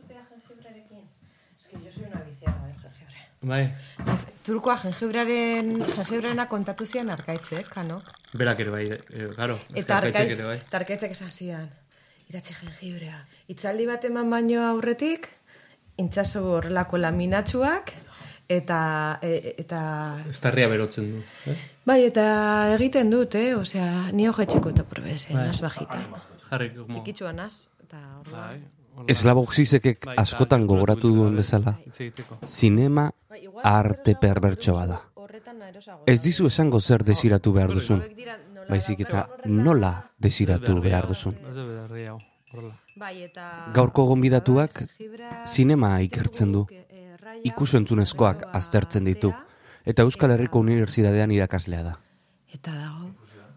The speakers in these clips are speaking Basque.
zutea jengibrerekin? Es que yo soy una viciada del jengibre. Bai, Turkoa jengibraren, jengibrena kontatu zian arkaitzek, kano? berak ere bai, e, claro. Eta arkaitzek arkai, ere bai. eta arkaitzek esan zian. Iratzi jengibrea. Itzaldi bat eman baino aurretik, intzazu horrelako laminatsuak, eta, e, eta Estarria berotzen du. Eh? Bai, eta egiten dut, eh? Osea, ni hojetxeko eta probez, eh? Bai. Nas bajita. Jarri, como... Txikitsua nas, eta orduan. Bai, zizekek Bai, askotan gogoratu duen bezala, zinema Bai, arte perbertso bada. Ez dizu esango zer desiratu behar duzun, baizik eta nola desiratu behar duzun. Bai, eta... Gaurko gonbidatuak zinema ikertzen du, Eh, ikusentzunezkoak aztertzen ditu, eta Euskal Herriko Unibertsitatean irakaslea da. Eta dago,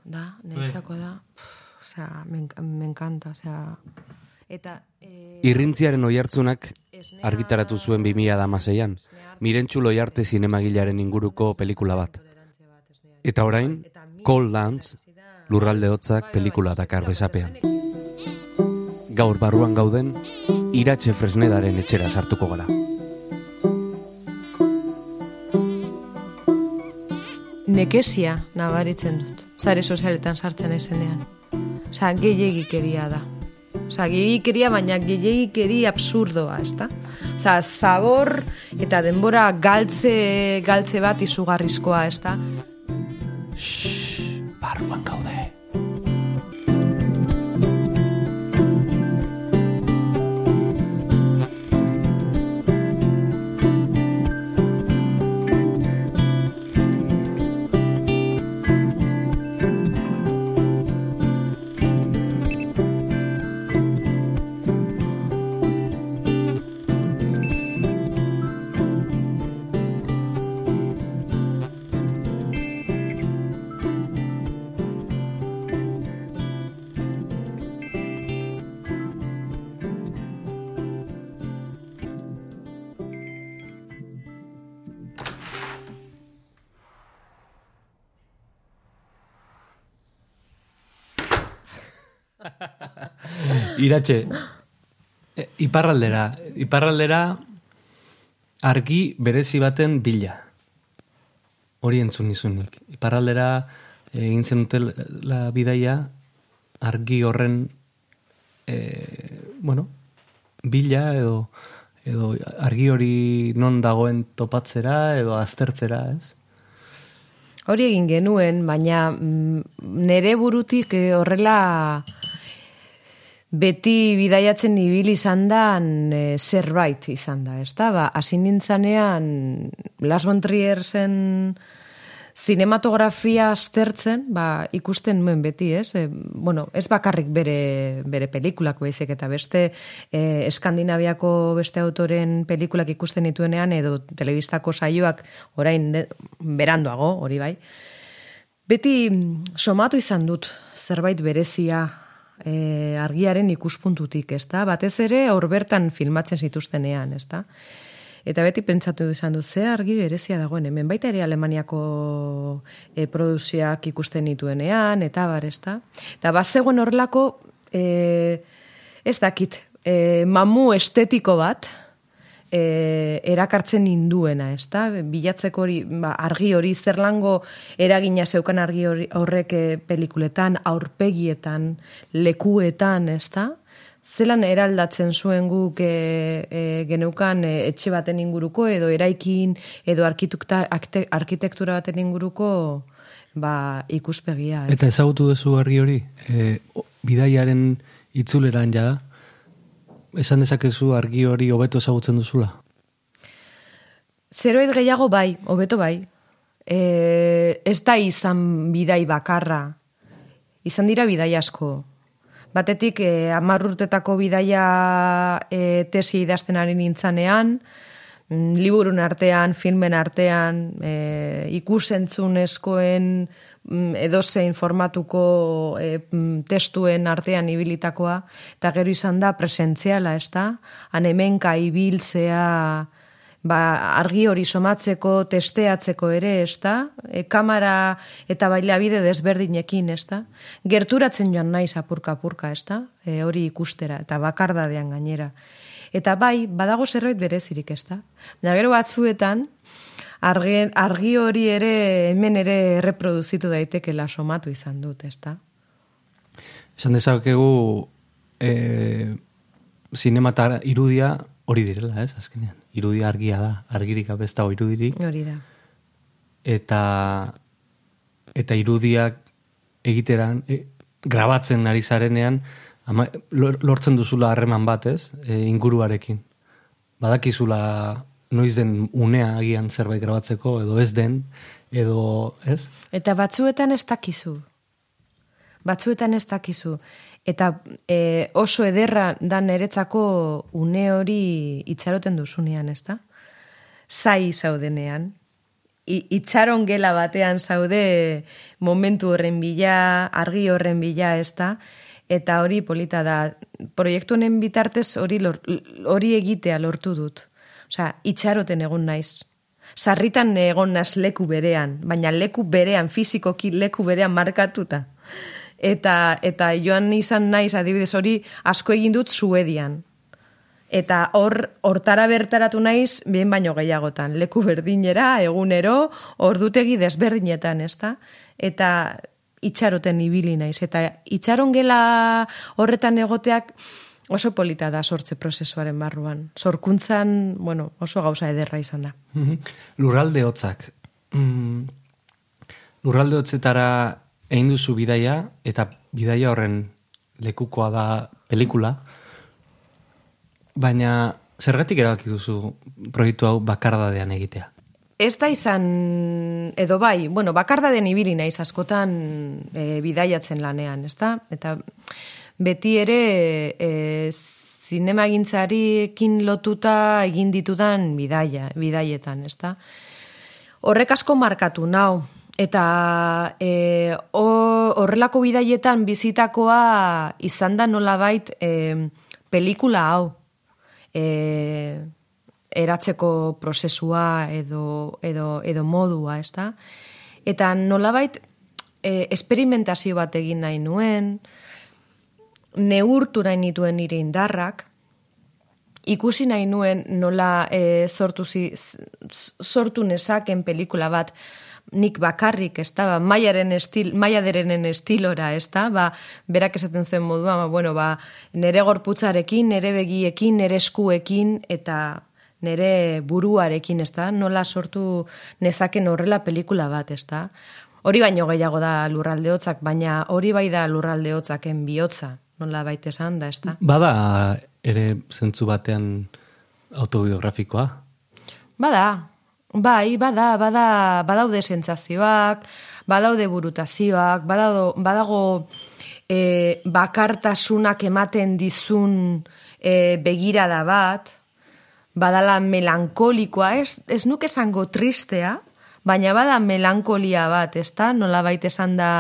da, niretzako da. Osea, me, me encanta, osea... Eta... Eh, Irrintziaren oihartzunak argitaratu zuen 2016an, Mirentxu Loiarte zinemagilaren inguruko pelikula bat. Eta orain, Cold Lands, lurralde hotzak pelikula dakar bezapean. Gaur barruan gauden, iratxe fresnedaren etxera sartuko gara. nekesia nabaritzen dut. Zare sozialetan sartzen ezenean. Osa, gehiagikeria da. Osa, gehiagikeria, baina gehiagikeria absurdoa, ez da? Osa, zabor eta denbora galtze, galtze bat izugarrizkoa, ez da? Barruan gaude. Iratxe, e, iparraldera, iparraldera argi berezi baten bila. Hori entzun nizunik. Iparraldera egin zenuten la bidaia argi horren e, bueno, bila edo edo argi hori non dagoen topatzera edo aztertzera, ez? Hori egin genuen, baina mm, nere burutik eh, horrela beti bidaiatzen ibili izan da eh, zerbait izan da, ez da? Ba, hasi nintzanean Las Trier zen zinematografia aztertzen, ba, ikusten nuen beti, ez? E, bueno, ez bakarrik bere, bere pelikulak baizik eta beste e, Eskandinaviako beste autoren pelikulak ikusten dituenean edo telebistako saioak orain de, berandoago, hori bai. Beti mm, somatu izan dut zerbait berezia e, argiaren ikuspuntutik, ezta? Batez ere hor bertan filmatzen zituztenean, ezta? Eta beti pentsatu izan du, ze argi berezia dagoen, hemen baita ere Alemaniako e, produzioak ikusten dituenean, eta bar, ezta? Eta bazegoen horrelako, e, ez dakit, e, mamu estetiko bat, e, erakartzen induena, ezta? Bilatzeko hori, ba, argi hori zerlango eragina zeukan argi hori, horrek e, pelikuletan, aurpegietan, lekuetan, ezta? Zelan eraldatzen zuen guk e, e, geneukan e, etxe baten inguruko edo eraikin edo arkitekta, akte- arkitektura baten inguruko ba, ikuspegia. ez? Eta ezagutu duzu argi hori, e, bidaiaren itzuleran ja da, esan dezakezu argi hori hobeto ezagutzen duzula. Zeroit gehiago bai, hobeto bai. E, ez da izan bidai bakarra. Izan dira bidai asko. Batetik, e, amar urtetako bidaia e, tesi idazten ari nintzanean, mm, liburun artean, filmen artean, e, ikusentzunezkoen edozein formatuko e, mm, testuen artean ibilitakoa, eta gero izan da presentziala, ez da? Han hemenka ibiltzea, ba, argi hori somatzeko, testeatzeko ere, ez da? E, kamera eta bailabide desberdinekin, ez da? Gerturatzen joan naiz apurka-apurka, ez da? E, hori ikustera, eta bakardadean gainera. Eta bai, badago zerbait berezirik, ez da? Baina gero batzuetan, argi, argi hori ere hemen ere reproduzitu daitekela somatu izan dut, ez da? Esan dezakegu e, zinematara irudia hori direla, ez, azkenean. Irudia argia da, argirik abestago irudirik. Hori da. Eta eta irudiak egiteran, e, grabatzen ari zarenean, ama, lortzen duzula harreman bat, ez? E, inguruarekin. Badakizula noiz den unea agian zerbait grabatzeko, edo ez den, edo, ez? Eta batzuetan ez dakizu. Batzuetan ez dakizu. Eta e, oso ederra da niretzako une hori itxaroten duzunean, ez da? Zai zaudenean. I, itxaron gela batean zaude momentu horren bila, argi horren bila, ez da? Eta hori polita da. Proiektu honen bitartez hori, hori egitea lortu dut. Osea, itxaroten egon naiz. Sarritan egon naz leku berean, baina leku berean, fizikoki leku berean markatuta. Eta, eta joan izan naiz, adibidez hori, asko egin dut Suedian. Eta hor, hortara bertaratu naiz, bien baino gehiagotan. Leku berdinera, egunero, ordutegi desberdinetan, ezta? Eta itxaroten ibili naiz. Eta itxaron gela horretan egoteak, oso polita da sortze prozesuaren barruan. Sorkuntzan, bueno, oso gauza ederra izan da. Lurralde hotzak. Mm, lurralde hotzetara egin duzu bidaia, eta bidaia horren lekukoa da pelikula, baina zergatik erabaki duzu proiektu hau bakardadean egitea? Ez da izan, edo bai, bueno, bakardadean ibili naiz askotan e, bidaiatzen lanean, ez da? Eta beti ere e, zinemagintzariekin lotuta egin ditudan bidaia, bidaietan, ezta? Horrek asko markatu nau, eta e, horrelako bidaietan bizitakoa izan da nolabait e, pelikula hau. E, eratzeko prozesua edo, edo, edo modua, ezta? Eta nolabait e, esperimentazio bat egin nahi nuen, neurtu nahi nituen nire indarrak, ikusi nahi nuen nola e, sortu, zi, sortu nezaken pelikula bat, nik bakarrik, ez da, ba, maiaren estil, maiaderenen estilora, ez da, ba, berak esaten zen modua, ba, bueno, ba, nere gorputzarekin, nere begiekin, nere eskuekin, eta nere buruarekin, ez da, nola sortu nezaken horrela pelikula bat, ez da. Hori baino gehiago da lurralde hotzak, baina hori bai da lurralde hotzaken bihotza nola baita esan da, ez da? Bada ere zentzu batean autobiografikoa? Bada, bai, bada, bada, badaude sentsazioak, badaude burutazioak, badago, badago e, bakartasunak ematen dizun e, begirada bat, badala melankolikoa, ez, ez nuke esango tristea, baina bada melankolia bat, ez da? Nola baita esan da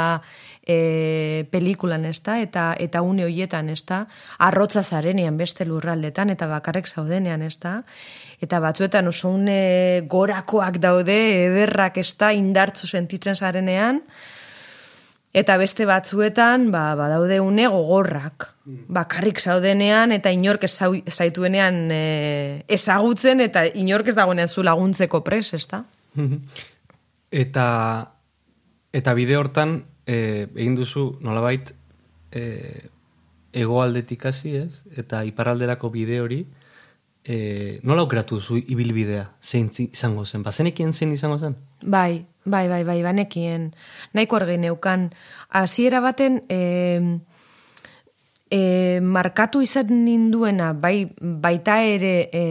e, pelikulan, ez da, eta, eta une hoietan, ez da, arrotza zarenean beste lurraldetan, eta bakarrek zaudenean, ez da, eta batzuetan oso une gorakoak daude, ederrak, ez da, indartzu sentitzen zarenean, eta beste batzuetan, ba, badaude une gogorrak, bakarrik zaudenean, eta inork ez zaituenean e, ezagutzen, eta inork ez dagoenean zu laguntzeko pres, ez da? Eta, eta bide hortan, e, egin duzu nolabait e, egoaldetik hasi ez, eta iparalderako bide hori, e, nola aukeratu duzu ibilbidea, zein izango zen, bazenekien zein izango zen? Bai, bai, bai, bai, banekien, nahiko argi neukan, hasiera baten, e, e, markatu izan ninduena, bai, baita ere e,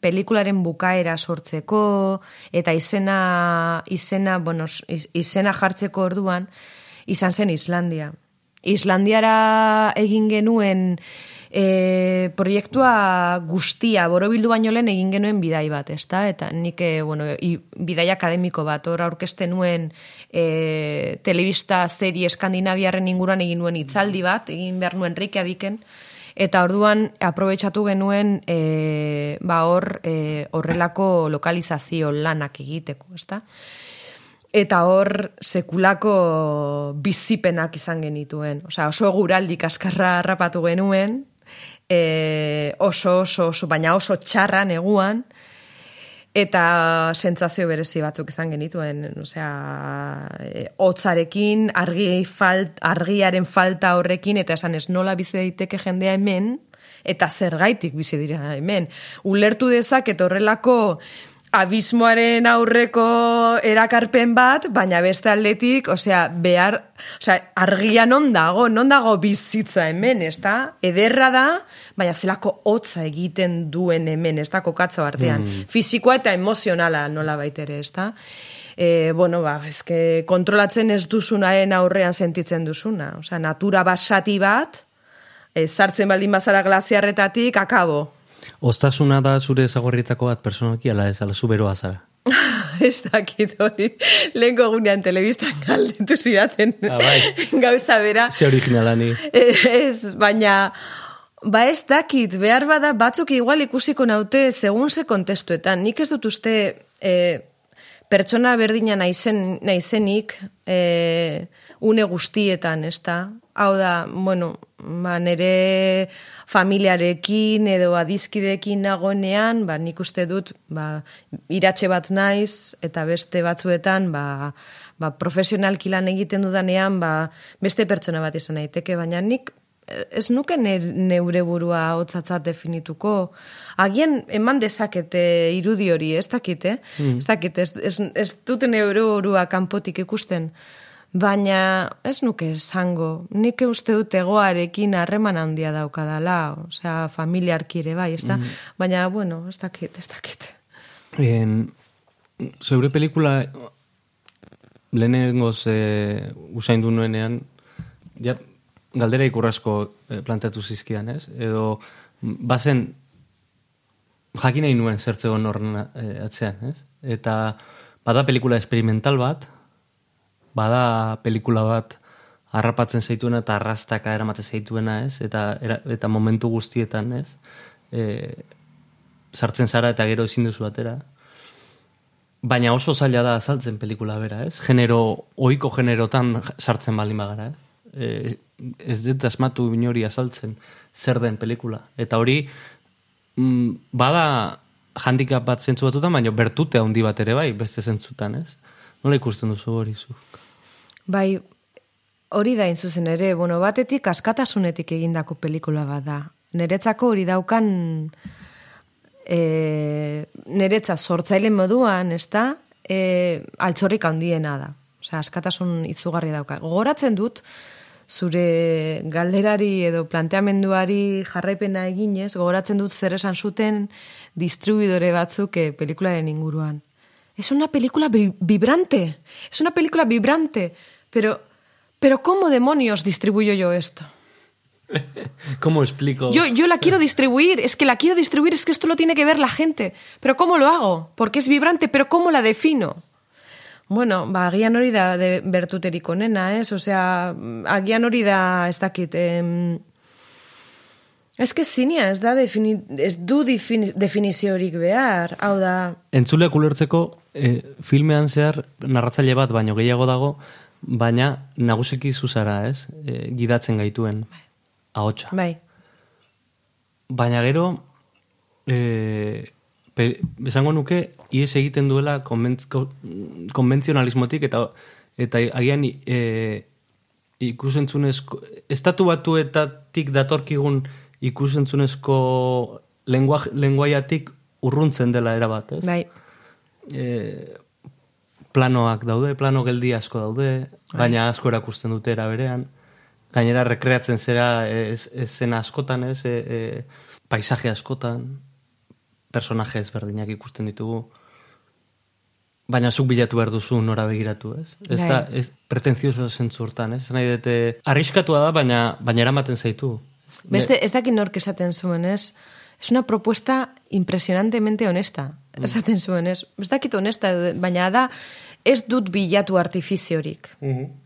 pelikularen bukaera sortzeko, eta izena, izena, bueno, izena jartzeko orduan, izan zen Islandia. Islandiara egin genuen e, proiektua guztia, borobildu baino lehen egin genuen bidai bat, ezta? Eta nik, e, bueno, i, bidai akademiko bat, hor aurkezten nuen e, telebista serie eskandinaviarren inguruan egin nuen itzaldi bat, egin behar nuen reike abiken, Eta orduan aprobetsatu genuen e, ba hor e, horrelako lokalizazio lanak egiteko, ezta? Eta hor sekulako bizipenak izan genituen. Osea, oso guraldi kaskarra harrapatu genuen e, oso, oso, oso, baina oso txarra neguan, eta sentsazio berezi batzuk izan genituen, osea, e, hotzarekin, argi falt, argiaren falta horrekin, eta esan ez nola bizi daiteke jendea hemen, eta zergaitik bizi dira hemen. Ulertu dezak, horrelako, abismoaren aurreko erakarpen bat, baina beste aldetik, osea, behar, osea, argia non dago, non dago bizitza hemen, ez da? Ederra da, baina zelako hotza egiten duen hemen, ez da, kokatzo artean. Mm. Fizikoa eta emozionala nola baitere, ez da? E, bueno, ba, ezke, kontrolatzen ez duzunaren aurrean sentitzen duzuna. Osea, natura basati bat, e, sartzen baldin bazara glaziarretatik, akabo. Ostasuna da zure ezagorrietako bat personaki, ala ez, ala zuberoa zara. ez dakit hori, lehen gunean telebistan galdetu zidaten ah, bai. gauza bera. Ze originalani. Ez, baina, ba ez dakit, behar bada batzuk igual ikusiko naute segun ze kontestuetan. Nik ez dut uste e, pertsona berdina naizen, naizenik e, une guztietan, ez da? Hau da, bueno, ba, nere familiarekin edo adizkidekin nagoenean, ba, nik uste dut ba, iratxe bat naiz eta beste batzuetan ba, ba, profesionalki lan egiten dudanean ba, beste pertsona bat izan daiteke, baina nik ez nuke neure burua hotzatzat definituko. Agian eman dezakete irudi hori, ez dakit, eh? Mm. Ez dakit, ez, ez, ez dute neure burua kanpotik ikusten. Baina ez nuke esango, nik uste dut egoarekin harreman handia daukadala, osea, familiarki ere bai, ez da? Mm. Baina, bueno, ez dakit, ez dakit. En, sobre pelikula, lehenengo ze usaindu nuenean, ja, galdera ikurrasko eh, planteatu zizkidan, ez? Edo, bazen, jakin nahi nuen zertzegon horren eh, atzean, ez? Eta, bada pelikula experimental bat, bada pelikula bat harrapatzen zaituena eta arrastaka eramaten zaituena, ez? Eta, eta momentu guztietan, ez? E, sartzen zara eta gero ezin duzu atera. Baina oso zaila da azaltzen pelikula bera, ez? Genero, oiko generotan sartzen baldin bagara, ez? E, ez dut asmatu binori azaltzen zer den pelikula. Eta hori, mm, bada handikap bat zentzu batutan, baina bertute handi bat ere bai, beste zentzutan, ez? Nola ikusten duzu hori zu? Bai, hori da zuzen ere, bueno, batetik askatasunetik egindako pelikula bat da. Neretzako hori daukan e, neretza sortzaile moduan, ez da, e, altxorrik handiena da. Osea, askatasun izugarri dauka. Gogoratzen dut, zure galderari edo planteamenduari jarraipena eginez, gogoratzen dut zer esan zuten distribuidore batzuk e, pelikularen inguruan. Es una película vibrante, es una película vibrante. Pero, pero ¿cómo demonios distribuyo yo esto? ¿Cómo explico? Yo, yo la quiero distribuir, es que la quiero distribuir, es que esto lo tiene que ver la gente. Pero ¿cómo lo hago? Porque es vibrante, pero ¿cómo la defino? Bueno, ba, agian hori da de bertuterik onena, ez? Osea, agian hori da, ez dakit, em, Ez que zinia, ez da defini, ez du defini, definiziorik behar, hau da... Entzuleak ulertzeko, eh, filmean zehar narratzaile bat baino gehiago dago, baina nagusiki zuzara, ez? E, gidatzen gaituen bai. ahotsa. Bai. Baina gero e, pe, esango nuke ies egiten duela konbentzionalismotik eta eta agian e, ikusentzunezko estatu batuetatik datorkigun ikusentzunezko lenguaiatik urruntzen dela erabat, ez? Bai. E, planoak daude, plano geldi asko daude, bai. baina asko erakusten dute era berean. Gainera rekreatzen zera ez, ez zen askotan, ez, e, e, paisaje askotan, personaje ezberdinak ikusten ditugu. Baina zuk bilatu behar duzu nora begiratu, ez? Ez da, bai. ez, pretenzioso zentzurtan, ez? Nahi dute, arriskatua da, baina, baina eramaten zaitu. Beste, ez dakit nork esaten zuen, ez? Es una propuesta impresionantemente honesta. Mm. Esaten zuen, ez? Ez dakit honesta, baina da, ez dut bilatu artifiziorik. Mm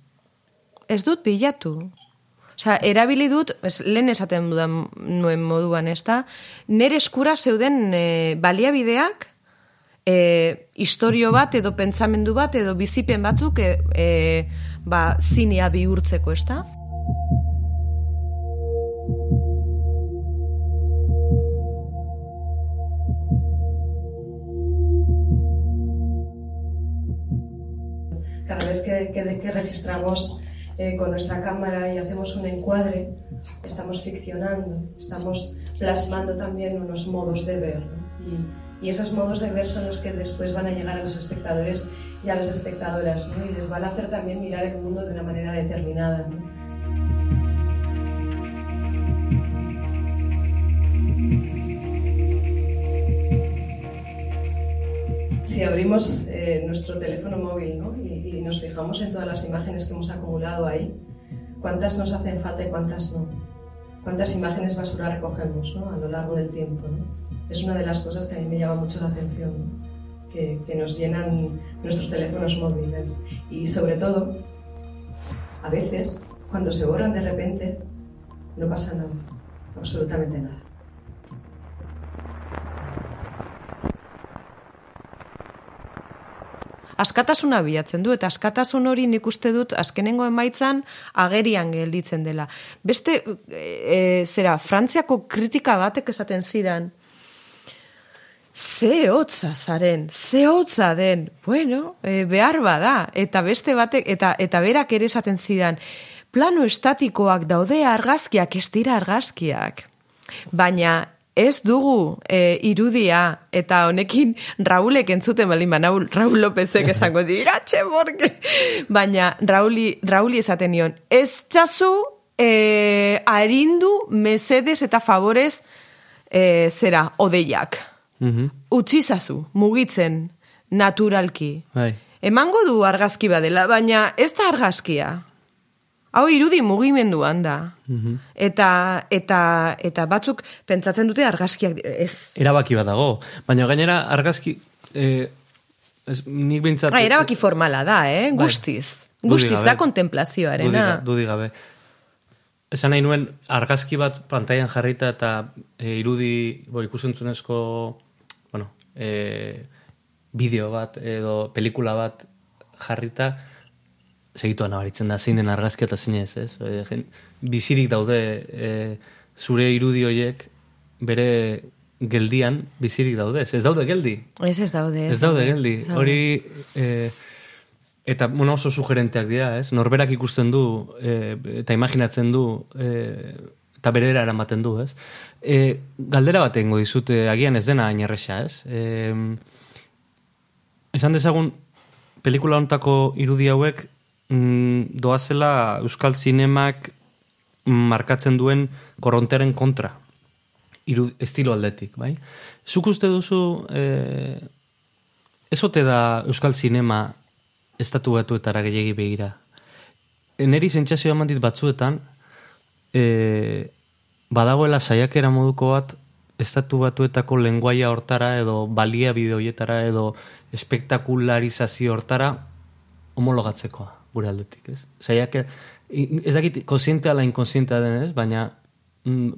Ez dut bilatu. Osa, erabili dut, ez, lehen esaten dudan nuen moduan, ez da, nire eskura zeuden e, baliabideak, e, historio bat, edo pentsamendu bat, edo bizipen batzuk, e, e, ba, zinea bihurtzeko, ez da? Registramos eh, con nuestra cámara y hacemos un encuadre, estamos ficcionando, estamos plasmando también unos modos de ver. Y, y, esos modos de ver son los que después van a llegar a los espectadores y a las espectadoras ¿no? y les van a hacer también mirar el mundo de una manera determinada. ¿no? si abrimos eh, nuestro teléfono móvil ¿no? Nos fijamos en todas las imágenes que hemos acumulado ahí, cuántas nos hacen falta y cuántas no, cuántas imágenes basura recogemos ¿no? a lo largo del tiempo. Es una de las cosas que a mí me llama mucho la atención, que, que nos llenan nuestros teléfonos móviles y sobre todo, a veces, cuando se borran de repente, no pasa nada, absolutamente nada. Askatasuna bilatzen du, eta askatasun hori nik uste dut azkenengo emaitzan agerian gelditzen dela. Beste, e, zera, Frantziako kritika batek esaten zidan, ze hotza zaren, ze hotza den, bueno, e, behar bada, eta beste batek, eta, eta berak ere esaten zidan, plano estatikoak daude argazkiak, ez dira argazkiak. Baina ez dugu e, irudia eta honekin Raulek entzuten bali Raul, Raul Lópezek esango dira borge. Baina Rauli, Rauli esaten nion, ez txazu e, arindu mesedes eta favorez e, zera, odeiak. Mm -hmm. Utsizazu, mugitzen, naturalki. Bai. Emango du argazki badela, baina ez da argazkia. Hau irudi mugimenduan da. Mhm. Eta, eta, eta batzuk pentsatzen dute argazkiak ez. Erabaki bat dago. Baina gainera argazki... Eh, ez, nik bintzat... Ra, erabaki formala da, eh? Bai. Guztiz. Guztiz da kontemplazioarena. Dudi gabe. Esan nahi nuen argazki bat pantailan jarrita eta e, irudi bo, ikusentzunezko bueno, e, bideo bat edo pelikula bat jarrita segituan nabaritzen da zein den argazkia eta zein ez, ez? E, bizirik daude e, zure irudi horiek bere geldian bizirik daude, ez daude geldi. Ez ez daude. Ez daude geldi. Hori, e, eta bueno, oso sugerenteak dira, ez? Norberak ikusten du e, eta imaginatzen du e, eta bere eramaten du, ez? E, galdera bat egingo dizute, agian ez dena ainerresa, ez? E, esan dezagun, pelikula ontako irudi hauek mm, doazela Euskal Zinemak markatzen duen korronteren kontra. Iru, estilo aldetik, bai? Zuk uste duzu, e, ez ote da Euskal Zinema estatu batuetara gehiagi begira. Eneri zentxazioa mandit batzuetan, e, badagoela saiakera moduko bat, estatu batuetako lenguaia hortara, edo balia bideoietara, edo espektakularizazio hortara, homologatzekoa gure aldetik, ez? Zaiak, ez dakit, konsiente ala inkonsientea den, ez? Baina, mm,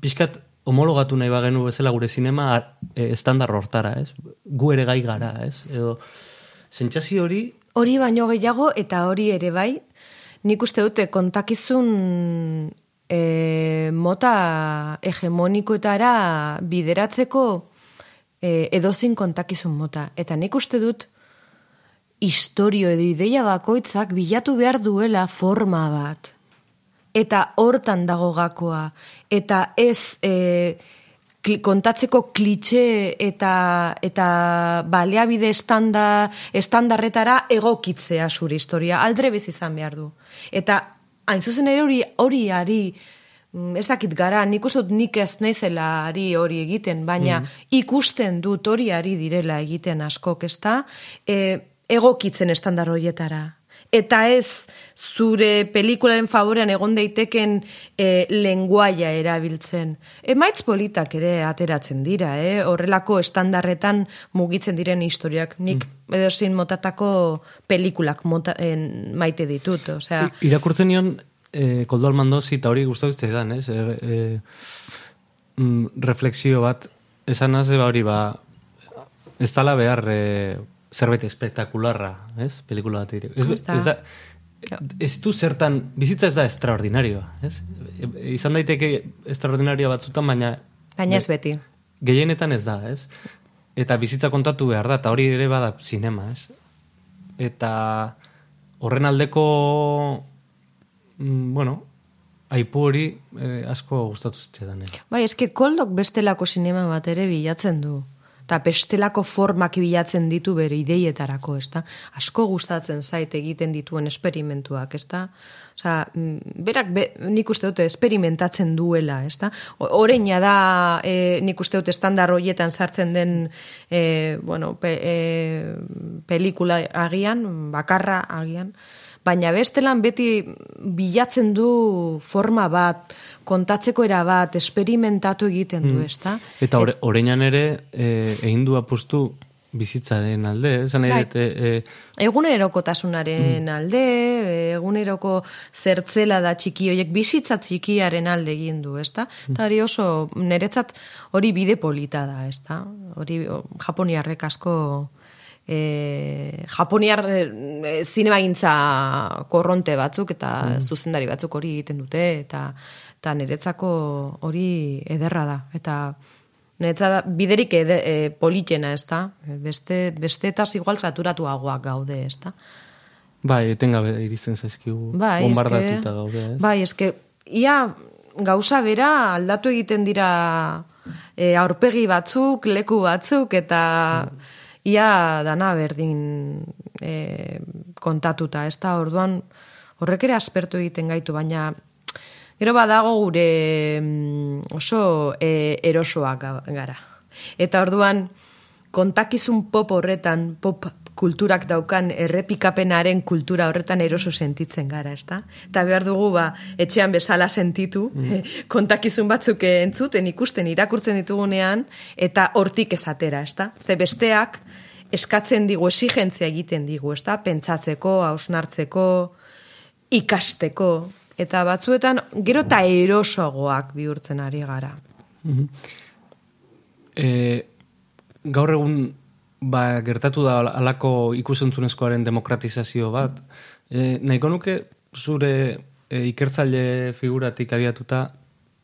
pixkat, homologatu nahi bagenu bezala gure sinema e, estandar hortara, ez? Gu ere gai gara, ez? Edo, zentxasi hori... Hori baino gehiago, eta hori ere bai, nik uste dute kontakizun e, mota hegemonikoetara bideratzeko e, edozin kontakizun mota. Eta nik uste dut, historio edo ideia bakoitzak bilatu behar duela forma bat. Eta hortan dago gakoa. Eta ez e, kontatzeko klitxe eta, eta baleabide estanda, estandarretara egokitzea zure historia. Aldre bez izan behar du. Eta hain zuzen ere hori, hori ari, mm, ez dakit gara, nik uste dut nik ez nezela ari hori egiten, baina mm. ikusten dut hori ari direla egiten askok, ez da? E, egokitzen estandar horietara. Eta ez zure pelikularen favorean egon daiteken e, lenguaia erabiltzen. Emaitz politak ere ateratzen dira, eh? horrelako estandarretan mugitzen diren historiak. Nik mm. edo zin motatako pelikulak mota, maite ditut. Osea, irakurtzen nion, e, koldo almandozi eta hori guztatzen dan, ez? Er, e, mm, reflexio bat, esan naze ba hori ba, ez tala behar... E, zerbait espektakularra, ez? Pelikula bat egiteko. Ez, ez, da, ez du zertan, bizitza ez da extraordinarioa, ez? Izan daiteke extraordinarioa batzutan, baina... Baina ez beti. Gehienetan ez da, ez? Eta bizitza kontatu behar da, eta hori ere bada sinema, ez? Eta horren aldeko, mm, bueno, aipu hori eh, asko gustatu zitzaidan. Eh. Bai, eske koldok bestelako sinema bat ere bilatzen du eta bestelako formak bilatzen ditu bere ideietarako, ezta? Asko gustatzen zait egiten dituen esperimentuak, ezta? Osea, mm, berak be, nik uste dute esperimentatzen duela, ezta? Oreina da e, nik uste dute estandar hoietan sartzen den e, bueno, pe, e, pelikula agian, bakarra agian, baina bestelan beti bilatzen du forma bat, kontatzeko era bat, esperimentatu egiten du, mm. ezta? Eta ore, oreinan ere, e, egin du apustu bizitzaren alde, esan nahi bai. e, egunerokotasunaren mm. alde, eguneroko zertzela da txiki horiek bizitza txikiaren alde egin du, ezta? Mm. Eta hori oso, niretzat hori bide polita da, ezta? Hori japoniarrek asko e, japoniar e, zinema korronte batzuk eta mm. zuzendari batzuk hori egiten dute eta eta niretzako hori ederra da eta niretza biderik ede, e, politxena ez da beste, beste eta igual saturatuagoak gaude ez da Bai, etengabe irizten zaizkigu bai, bombardatuta gaude ez? Bai, eske ia gauza bera aldatu egiten dira e, aurpegi batzuk, leku batzuk eta mm ia dana berdin e, kontatuta, ez da, orduan horrek ere aspertu egiten gaitu, baina gero badago gure mm, oso e, erosoak gara. Eta orduan kontakizun pop horretan, pop kulturak daukan errepikapenaren kultura horretan eroso sentitzen gara, ezta? Eta behar dugu, ba, etxean bezala sentitu, mm. kontakizun batzuk entzuten, ikusten, irakurtzen ditugunean, eta hortik ezatera, ezta? Ze besteak, eskatzen digu, exigentzia egiten digu, ezta? Pentsatzeko, hausnartzeko, ikasteko, eta batzuetan, gero eta erosoagoak bihurtzen ari gara. Mm gaur egun ba, gertatu da alako ikusentzunezkoaren demokratizazio bat. E, nahiko nuke zure e, ikertzaile figuratik abiatuta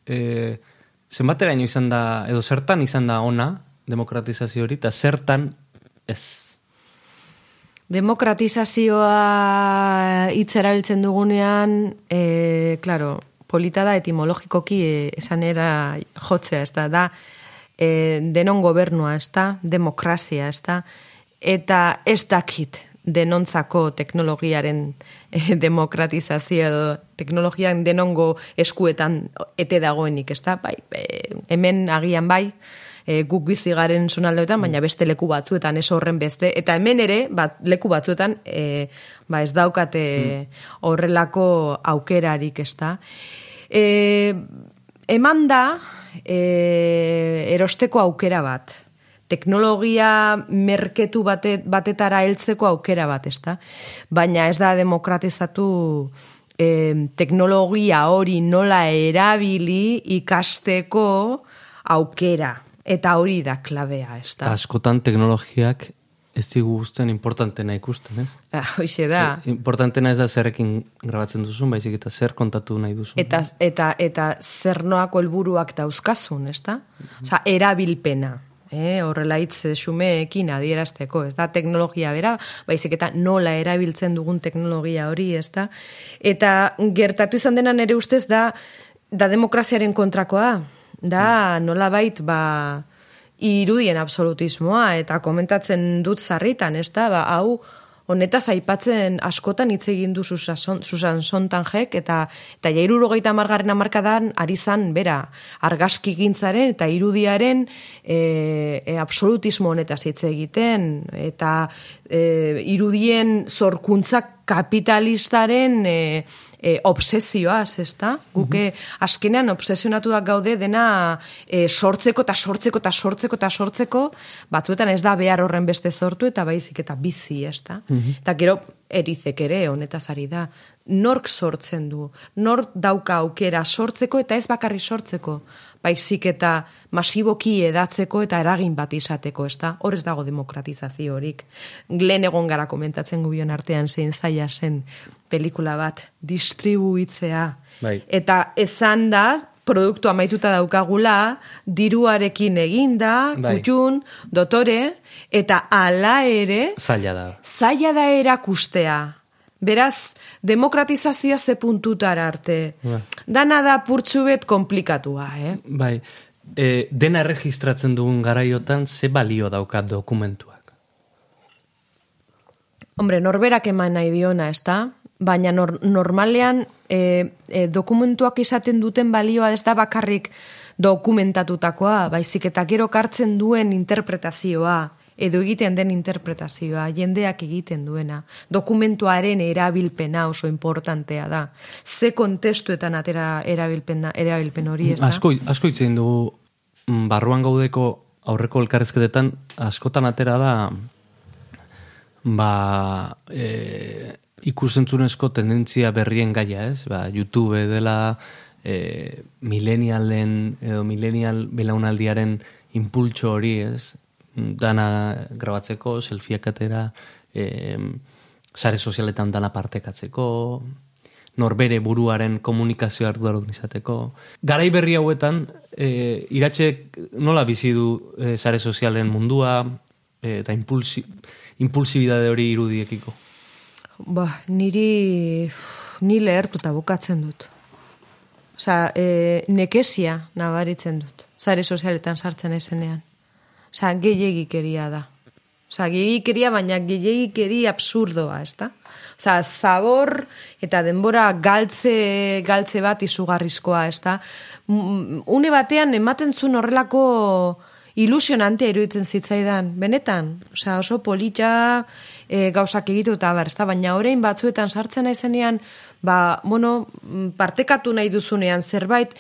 e, zenbatera izan da, edo zertan izan da ona demokratizazio hori, eta zertan ez? Demokratizazioa hitzera biltzen dugunean, e, claro, polita da etimologikoki e, esan era jotzea, ez da, da e, denon gobernua, ez da, demokrazia, ez da, eta ez dakit denontzako teknologiaren e, demokratizazio edo teknologian denongo eskuetan ete dagoenik, ez da, bai, e, hemen agian bai, e, guk bizi garen zonaldeetan, baina beste leku batzuetan ez horren beste, eta hemen ere, bat, leku batzuetan, e, ba ez daukate horrelako aukerarik, ez da. E, eman da, e, erosteko aukera bat. Teknologia merketu bate, batetara heltzeko aukera bat, ezta? Baina ez da demokratizatu e, teknologia hori nola erabili ikasteko aukera. Eta hori da klabea, ez da? Askotan teknologiak ez digu guztien importantena ikusten, ez? Ah, hoxe da. E, importantena ez da zerrekin grabatzen duzun, baizik eta zer kontatu nahi duzun. Eta, eta, eta zer noako helburuak dauzkazun, ez da? Osa, erabilpena. Eh, horrela hitz xumeekin adierazteko, ez da, teknologia bera, baizik eta nola erabiltzen dugun teknologia hori, ez da, eta gertatu izan denan ere ustez da, da demokraziaren kontrakoa, da, nola bait, ba, irudien absolutismoa eta komentatzen dut zarritan, ez da, ba, hau honetaz aipatzen askotan hitz egin du Susan Sontanjek eta eta ja 70 margarren hamarkadan ari zan bera argazki gintzaren eta irudiaren e, e, absolutismo honetaz hitz egiten eta e, irudien zorkuntzak kapitalistaren e, e, obsesioaz, ez da? Guke mm azkenean obsesionatuak gaude dena e, sortzeko eta sortzeko eta sortzeko eta sortzeko, batzuetan ez da behar horren beste sortu eta baizik eta bizi, ez da? Mhm. Eta gero erizek ere honetaz ari da. Nork sortzen du, nork dauka aukera sortzeko eta ez bakarri sortzeko baizik eta masiboki edatzeko eta eragin bat izateko, ez da? Hor ez dago demokratizazio horik. Glen egon gara komentatzen gubion artean zein zaila zen pelikula bat distribuitzea. Bai. Eta esan da, produktu amaituta daukagula, diruarekin eginda, bai. kutxun, dotore, eta ala ere... Zaila da. Zaila da erakustea Beraz, demokratizazioa ze puntutara arte. Bai. Dana da purtsu bet komplikatua, eh? Bai, e, dena erregistratzen dugun garaiotan ze balio daukat dokumentuak. Hombre, norberak eman nahi diona, ez da? Baina nor, normalean e, e, dokumentuak izaten duten balioa ez da bakarrik dokumentatutakoa, baizik eta gero kartzen duen interpretazioa, edo egiten den interpretazioa, jendeak egiten duena. Dokumentuaren erabilpena oso importantea da. Ze kontestuetan atera erabilpena, erabilpen hori, ez da? Asko, asko itzen dugu mm, barruan gaudeko aurreko elkarrezketetan askotan atera da ba e, ikusentzunezko tendentzia berrien gaia, ez? Ba, YouTube dela e, milenialen edo milenial belaunaldiaren impultso hori, ez? Dana grabatzeko, selfieak atera, e, sare sozialetan dana partekatzeko, norbere buruaren komunikazio arduradun izateko. Garai berri hauetan, e, iratxek nola bizi du e, sare sozialen mundua, e, eta impulsi, impulsibidade hori irudiekiko. Ba, niri ni lehertuta bukatzen dut. Osa, e, nekesia nabaritzen dut. Zare sozialetan sartzen ezenean. Osa, gehiagikeria da. Osa, gehiagikeria, baina gehiagikeria absurdoa, ez da? Osa, zabor eta denbora galtze, galtze bat izugarrizkoa, ez da? Une batean ematen zuen horrelako ilusionantea iruditzen zitzaidan, benetan, osea, oso polita e, gauzak egitu eta bar, ezta? baina orain batzuetan sartzen naizenean, ba, bueno, partekatu nahi duzunean zerbait,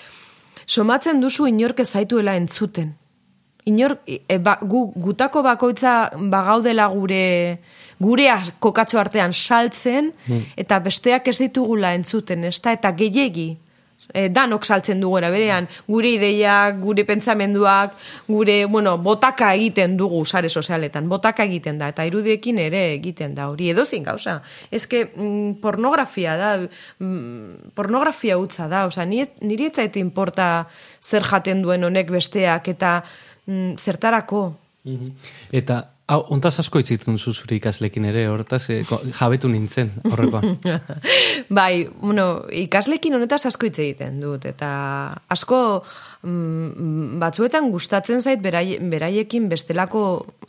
somatzen duzu inork zaituela entzuten. Inor, e, ba, gu, gutako bakoitza bagaudela gure gure kokatxo artean saltzen, eta besteak ez ditugula entzuten, ezta? Eta gehiegi, e, danok saltzen dugu berean, gure ideiak, gure pentsamenduak, gure, bueno, botaka egiten dugu sare sozialetan, botaka egiten da, eta irudiekin ere egiten da, hori. Edo zin gauza. Ez mm, pornografia da, mm, pornografia utza da, oza, niri etzaite importa zer jaten duen honek besteak, eta mm, zertarako. Eta Hau, ontaz asko itzitun zuzure ikaslekin ere, hortaz, e, jabetu nintzen, horrekoa. bai, bueno, ikaslekin honetaz asko hitz egiten dut, eta asko batzuetan gustatzen zait beraiekin bestelako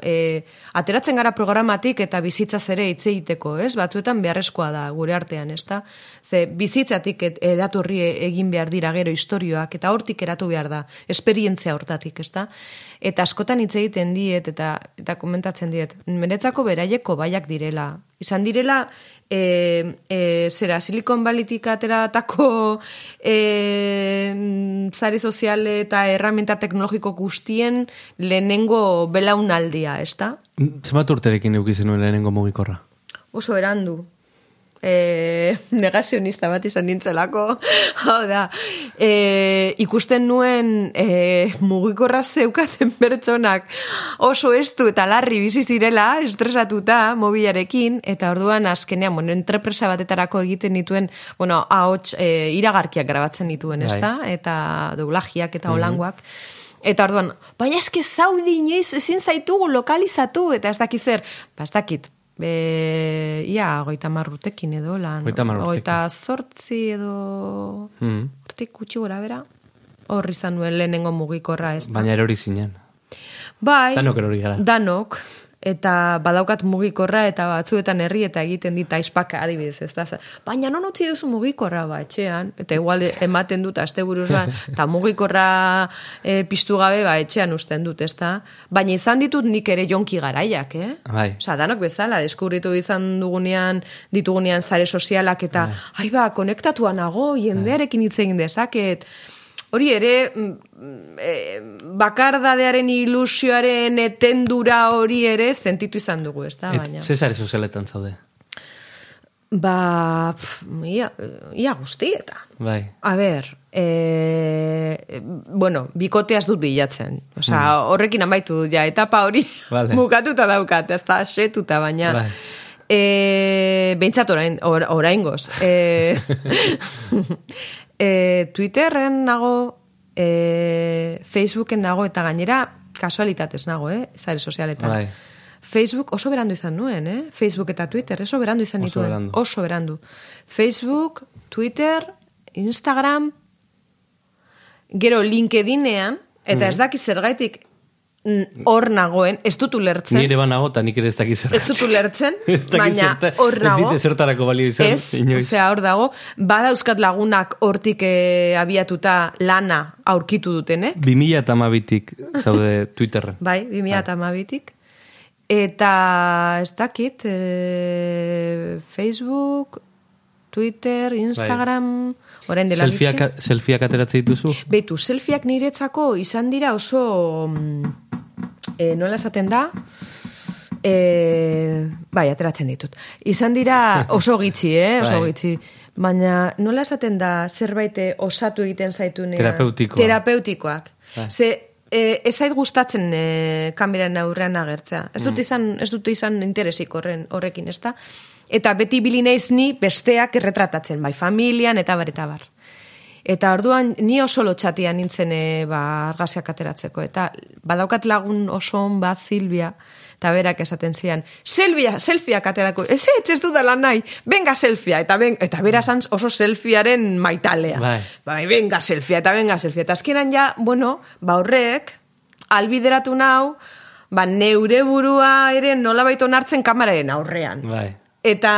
e, ateratzen gara programatik eta bizitzaz ere hitz egiteko, ez? Batzuetan beharrezkoa da gure artean, ez da? Ze bizitzatik eratorri egin behar dira gero istorioak, eta hortik eratu behar da, esperientzia hortatik, ez da? Eta askotan hitz egiten diet, eta, eta komentatzen diet, meretzako beraieko baiak direla. Izan direla, e, e, zera, silikon balitik ateratako e, zari sozial eta erramenta teknologiko guztien lehenengo belaunaldia, ez da? Zemat urterekin eukizenuen lehenengo mugikorra? Oso erandu e, negazionista bat izan nintzelako, hau da, e, ikusten nuen e, mugikorra zeukaten pertsonak oso estu eta larri bizi zirela, estresatuta mobilarekin, eta orduan azkenean, bueno, entrepresa batetarako egiten dituen, bueno, ahots, e, iragarkiak grabatzen dituen, ez da? Bai. Eta doulagiak eta holangoak. Eta orduan, baina eske zaudi inoiz ezin zaitugu lokalizatu, eta ez dakit zer, ba ez dakit, Be, ia, goita marrutekin edo lan. Goita marrutekin. Goita sortzi edo... Mm. Hortik kutsi gora bera. Horri izan nuen lehenengo mugikorra ez. Baina erori zinen. Bai. Danok erori gara. Danok eta badaukat mugikorra eta batzuetan herri eta egiten dit aizpaka adibidez, ez da. Baina non utzi duzu mugikorra ba etxean eta igual ematen dut asteburuan eta mugikorra e, piztu gabe ba etxean uzten dut, ez da. Baina izan ditut nik ere jonki garaiak, eh? Bai. Osa, danok bezala, deskubritu izan dugunean, ditugunean sare sozialak eta, bai. ai ba, konektatua nago, jendearekin hitz egin dezaket, hori ere mm, e, bakardadearen ilusioaren etendura hori ere sentitu izan dugu, ez da? Baina. Zesare sozialetan zaude? Ba, pf, ia, ia guztieta. Bai. A ber, e, bueno, bikoteaz dut bilatzen. Osa, mm. horrekin amaitu ja, etapa hori vale. mukatuta daukat, ez da, setuta, baina... Bai. E, Behintzat orain, orain goz. E, e, Twitterren nago, e, Facebooken nago, eta gainera kasualitatez nago, eh? Zare sozialetan. Bai. Facebook oso berandu izan nuen, eh? Facebook eta Twitter oso berandu izan Oso nituen. berandu. Oso berandu. Facebook, Twitter, Instagram, gero LinkedInean, eta ez dakit zergaitik mm, hor nagoen, ez dut ulertzen. Nire banago eta nik ere ez dakit zer. Ez dut ulertzen, Ez baina hor Ez nago. dite zertarako balio izan. Ez, osea, hor dago, badauzkat lagunak hortik eh, abiatuta lana aurkitu duten, eh? 2000 eta amabitik zaude Twitterren. Bai, 2008tik. Eta ez dakit, e, Facebook, Twitter, Instagram, orain dela. Selfieak, selfieak ateratzen dituzu? Beitu, selfieak niretzako izan dira oso, mm, e, nola esaten da, e, bai, ateratzen ditut. Izan dira oso gitxi, eh, oso Bai. gitxi. Baina nola esaten da zerbait osatu egiten zaitunean? Terapeutikoa. Terapeutikoak. Bai. Ze, e, ez zait gustatzen e, kameraren aurrean agertzea. Ez Mm. dut izan, ez dut izan interesik horren, horrekin, ezta? Eta beti bili naiz ni besteak erretratatzen, bai familian eta bar eta bar. Eta orduan ni oso lotxatia nintzen e, ba, argazkiak ateratzeko. Eta badaukat lagun oso on bat Silvia, eta berak esaten zian, Silvia, selfieak aterako, ez ez, ez dudala nahi, venga selfia, eta, ben, eta bera zan oso selfiaren maitalea. Bai. Bai, venga selfia, eta venga selfia. Eta azkenan ja, bueno, ba horrek, albideratu nau, ba neure burua ere nola baito onartzen kamararen aurrean. Bai. Eta,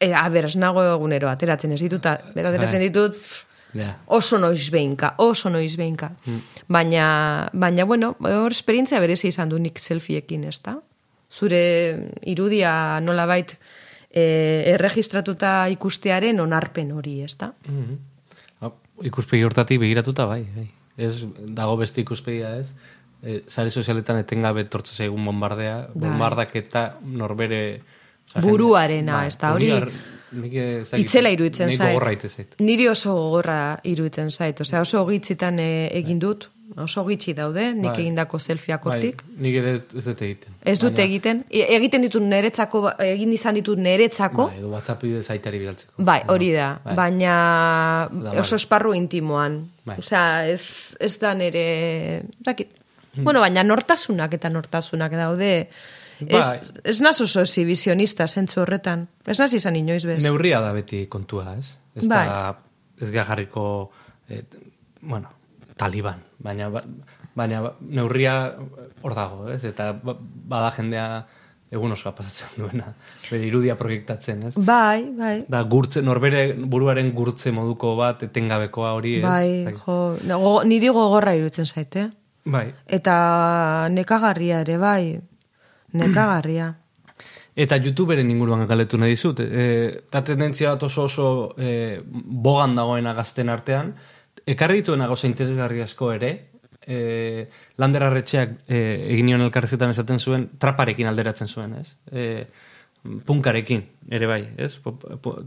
e, a ber, nago egunero, ateratzen ez ditut, a- bero ateratzen Bai. ditut, Ja. oso noiz behinka, oso noiz behinka. Baina, baina, bueno, hor esperientzia berezi izan du nik selfieekin, ez da? Zure irudia nolabait e, erregistratuta ikustearen onarpen hori, ez da? Mhm. Hau, Ikuspegi hortatik begiratuta bai, bai. Ez dago beste ikuspegia ez. E, sare sozialetan etengabe tortze zaigun bombardea, Bai. bombardak eta norbere... Buruarena, jende- ez da, hori- ar- nik ez dakit, Itzela iruditzen nik zait. gogorra ite zait. Niri oso gogorra iruditzen zait. Osea, oso gitzitan e, egin dut. Oso gitxi daude, nik Bai. egindako selfieak hortik. Bai, nik ere ez, dut egiten. Ez dut egiten. E- Egiten ditut neretzako, egin izan ditut neretzako. Bai, edo WhatsApp bidez aitari bidaltzeko. Bai, hori da. Bai. Baina Da, bai. oso esparru intimoan. Bai. Osea, ez, ez da nere... Dakit. Bueno, baina nortasunak eta nortasunak daude. Ez, Bai. ez naz oso exhibicionista zentzu horretan. Ez naz izan inoiz bez. Neurria da beti kontua, ez? Ez Bai. da, ez gara jarriko, eh, bueno, taliban, baina, ba- baina ba- neurria hor dago, ez? Eta ba- bada jendea egun osoa pasatzen duena, bere irudia proiektatzen, ez? Bai, bai. Da, gurtze, norbere buruaren gurtze moduko bat etengabekoa hori, ez? Bai, jo, go, niri gogorra irutzen zaite. Bai. Eta nekagarria ere, bai. Nekagarria. Eta YouTuberen inguruan galetu nahi dizut. E, eta tendentzia bat oso oso e, bogan dagoena gazten artean. Ekarri dituena gauza interesgarri asko ere. E, Lander Arretxeak e, egin nion elkarrezetan esaten zuen, traparekin alderatzen zuen, ez? E, punkarekin, ere bai, ez?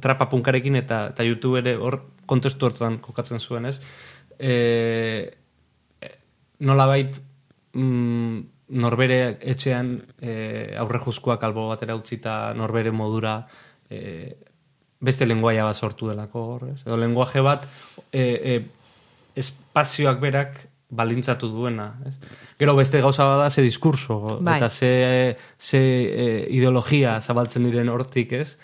Trapa punkarekin eta, eta YouTube ere hor kontestu hortan kokatzen zuen, ez? E, nolabait mm, norbere etxean e, aurre juzkoak albo batera utzita norbere modura e, beste lenguaia bat sortu delako hor, ez? Edo lenguaje bat e, e, espazioak berak baldintzatu duena, ez? Gero beste gauza bada ze diskurso Bai. eta ze, ze e, ideologia zabaltzen diren hortik, ez?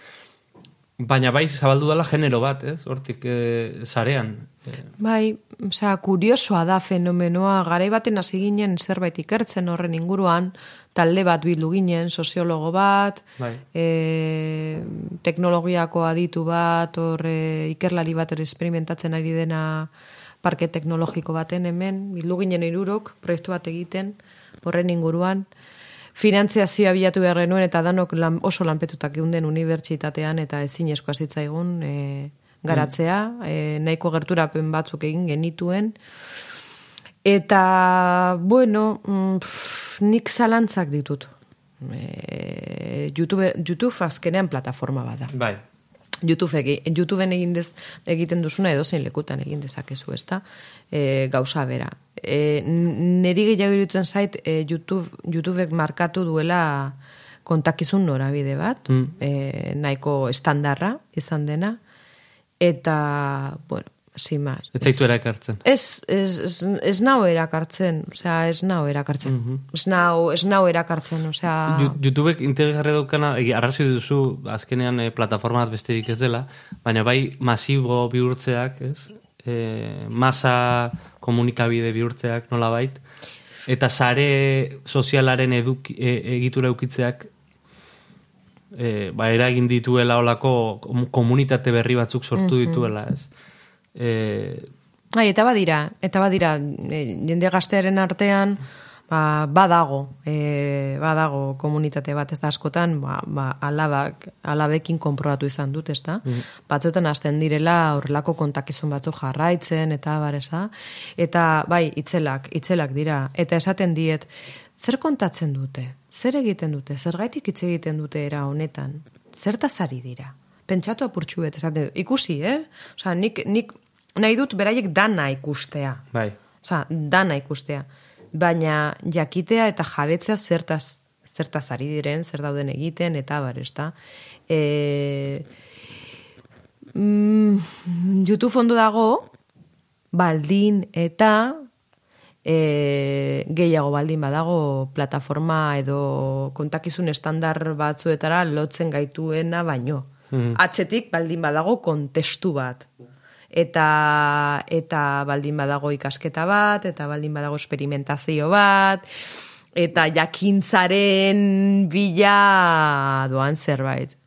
Baina bai zabaldu dela genero bat, ez? Hortik e, sarean. E, Bai, osea, kuriosoa da fenomenoa, garai baten hasi ginen zerbait ikertzen horren inguruan, talde bat bildu ginen, soziologo bat, Bai. e, teknologiako aditu bat, hor e, ikerlari bat hor experimentatzen ari dena parke teknologiko baten hemen, bildu ginen irurok, proiektu bat egiten, horren inguruan, finantziazioa bilatu behar genuen eta danok lan, oso lanpetutak geunden unibertsitatean eta ezinezkoa zitzaigun e, garatzea, e, nahiko gerturapen batzuk egin genituen. Eta, bueno, mm, pff, nik zalantzak ditut. E, YouTube, YouTube azkenean plataforma bada. bai. YouTube YouTubeen egin dez, egiten duzuna edo zein lekutan egin dezakezu, ezta? E, gauza bera. E, neri gehiago iruditzen zait e, YouTube, YouTubek markatu duela kontakizun norabide bat, Mm. e, nahiko estandarra izan dena, eta, bueno, sin más. Ez zaitu erakartzen. Ez, ez, ez, ez nau erakartzen, osea, ez nau erakartzen. Mhm. Ez nau, ez nau erakartzen, osea... YouTubek integrarre daukana, egi, arrazoi duzu, azkenean e, plataforma bat besterik ez dela, baina bai masibo bihurtzeak, ez? E, masa komunikabide bihurtzeak nola bait, eta sare sozialaren eduk, e, egitura eukitzeak e, ba, eragin dituela olako kom- komunitate berri batzuk sortu dituela, ez? E, Bai, eta badira, eta badira, e, jende gaztearen artean, ba, badago, e, badago komunitate bat, ez da askotan, ba, ba, alabak, alabekin konprobatu izan dut, ez da? Batzuetan hasten direla horrelako kontakizun batzuk jarraitzen, eta baresa. Eta, bai, itzelak, itzelak dira. Eta esaten diet, zer kontatzen dute? Zer egiten dute? Zergaitik hitz egiten dute era honetan? Zertaz ari dira? Pentsatu apurtxu bet, esaten. Ikusi, eh? Osa, nik, nik nahi dut beraiek dana ikustea. bai. Osa, dana ikustea. Baina jakitea eta jabetzea zertaz, zertaz ari diren, zer dauden egiten, eta bar, ez da. E, mm, YouTube ondo dago, baldin eta e, gehiago baldin badago plataforma edo kontakizun estandar batzuetara lotzen gaituena baino. Atzetik baldin badago kontestu bat eta eta baldin badago ikasketa bat, eta baldin badago esperimentazio bat, eta jakintzaren bila doan zerbait.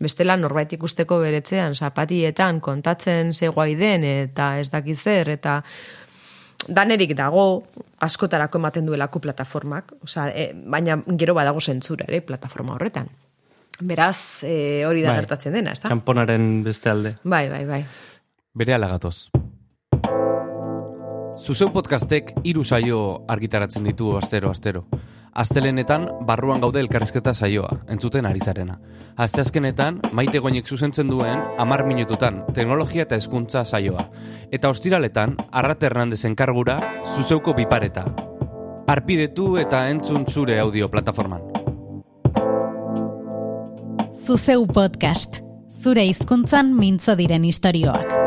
Bestela norbait ikusteko beretzean, zapatietan kontatzen zegoai den, eta ez dakiz zer, eta danerik dago, askotarako ematen duelako plataformak, osea, e, baina gero badago zentzura ere plataforma horretan. Beraz, e, hori da Bai. gertatzen dena, ezta? Kanponaren beste alde. Bai, bai, bai. Bere alagatoz. Zuzeu podcastek hiru saio argitaratzen ditu astero-astero. Astelenetan, barruan gaude elkarrizketa saioa, entzuten ari zarena. Asteazkenetan, maite goinek zuzentzen duen, amar minututan, teknologia eta hezkuntza saioa. Eta ostiraletan, Arrat Hernandezen kargura, zuzeuko bipareta. Arpidetu eta entzun zure audio plataforman. Zuzeu podcast. Zure hizkuntzan mintzo diren istorioak.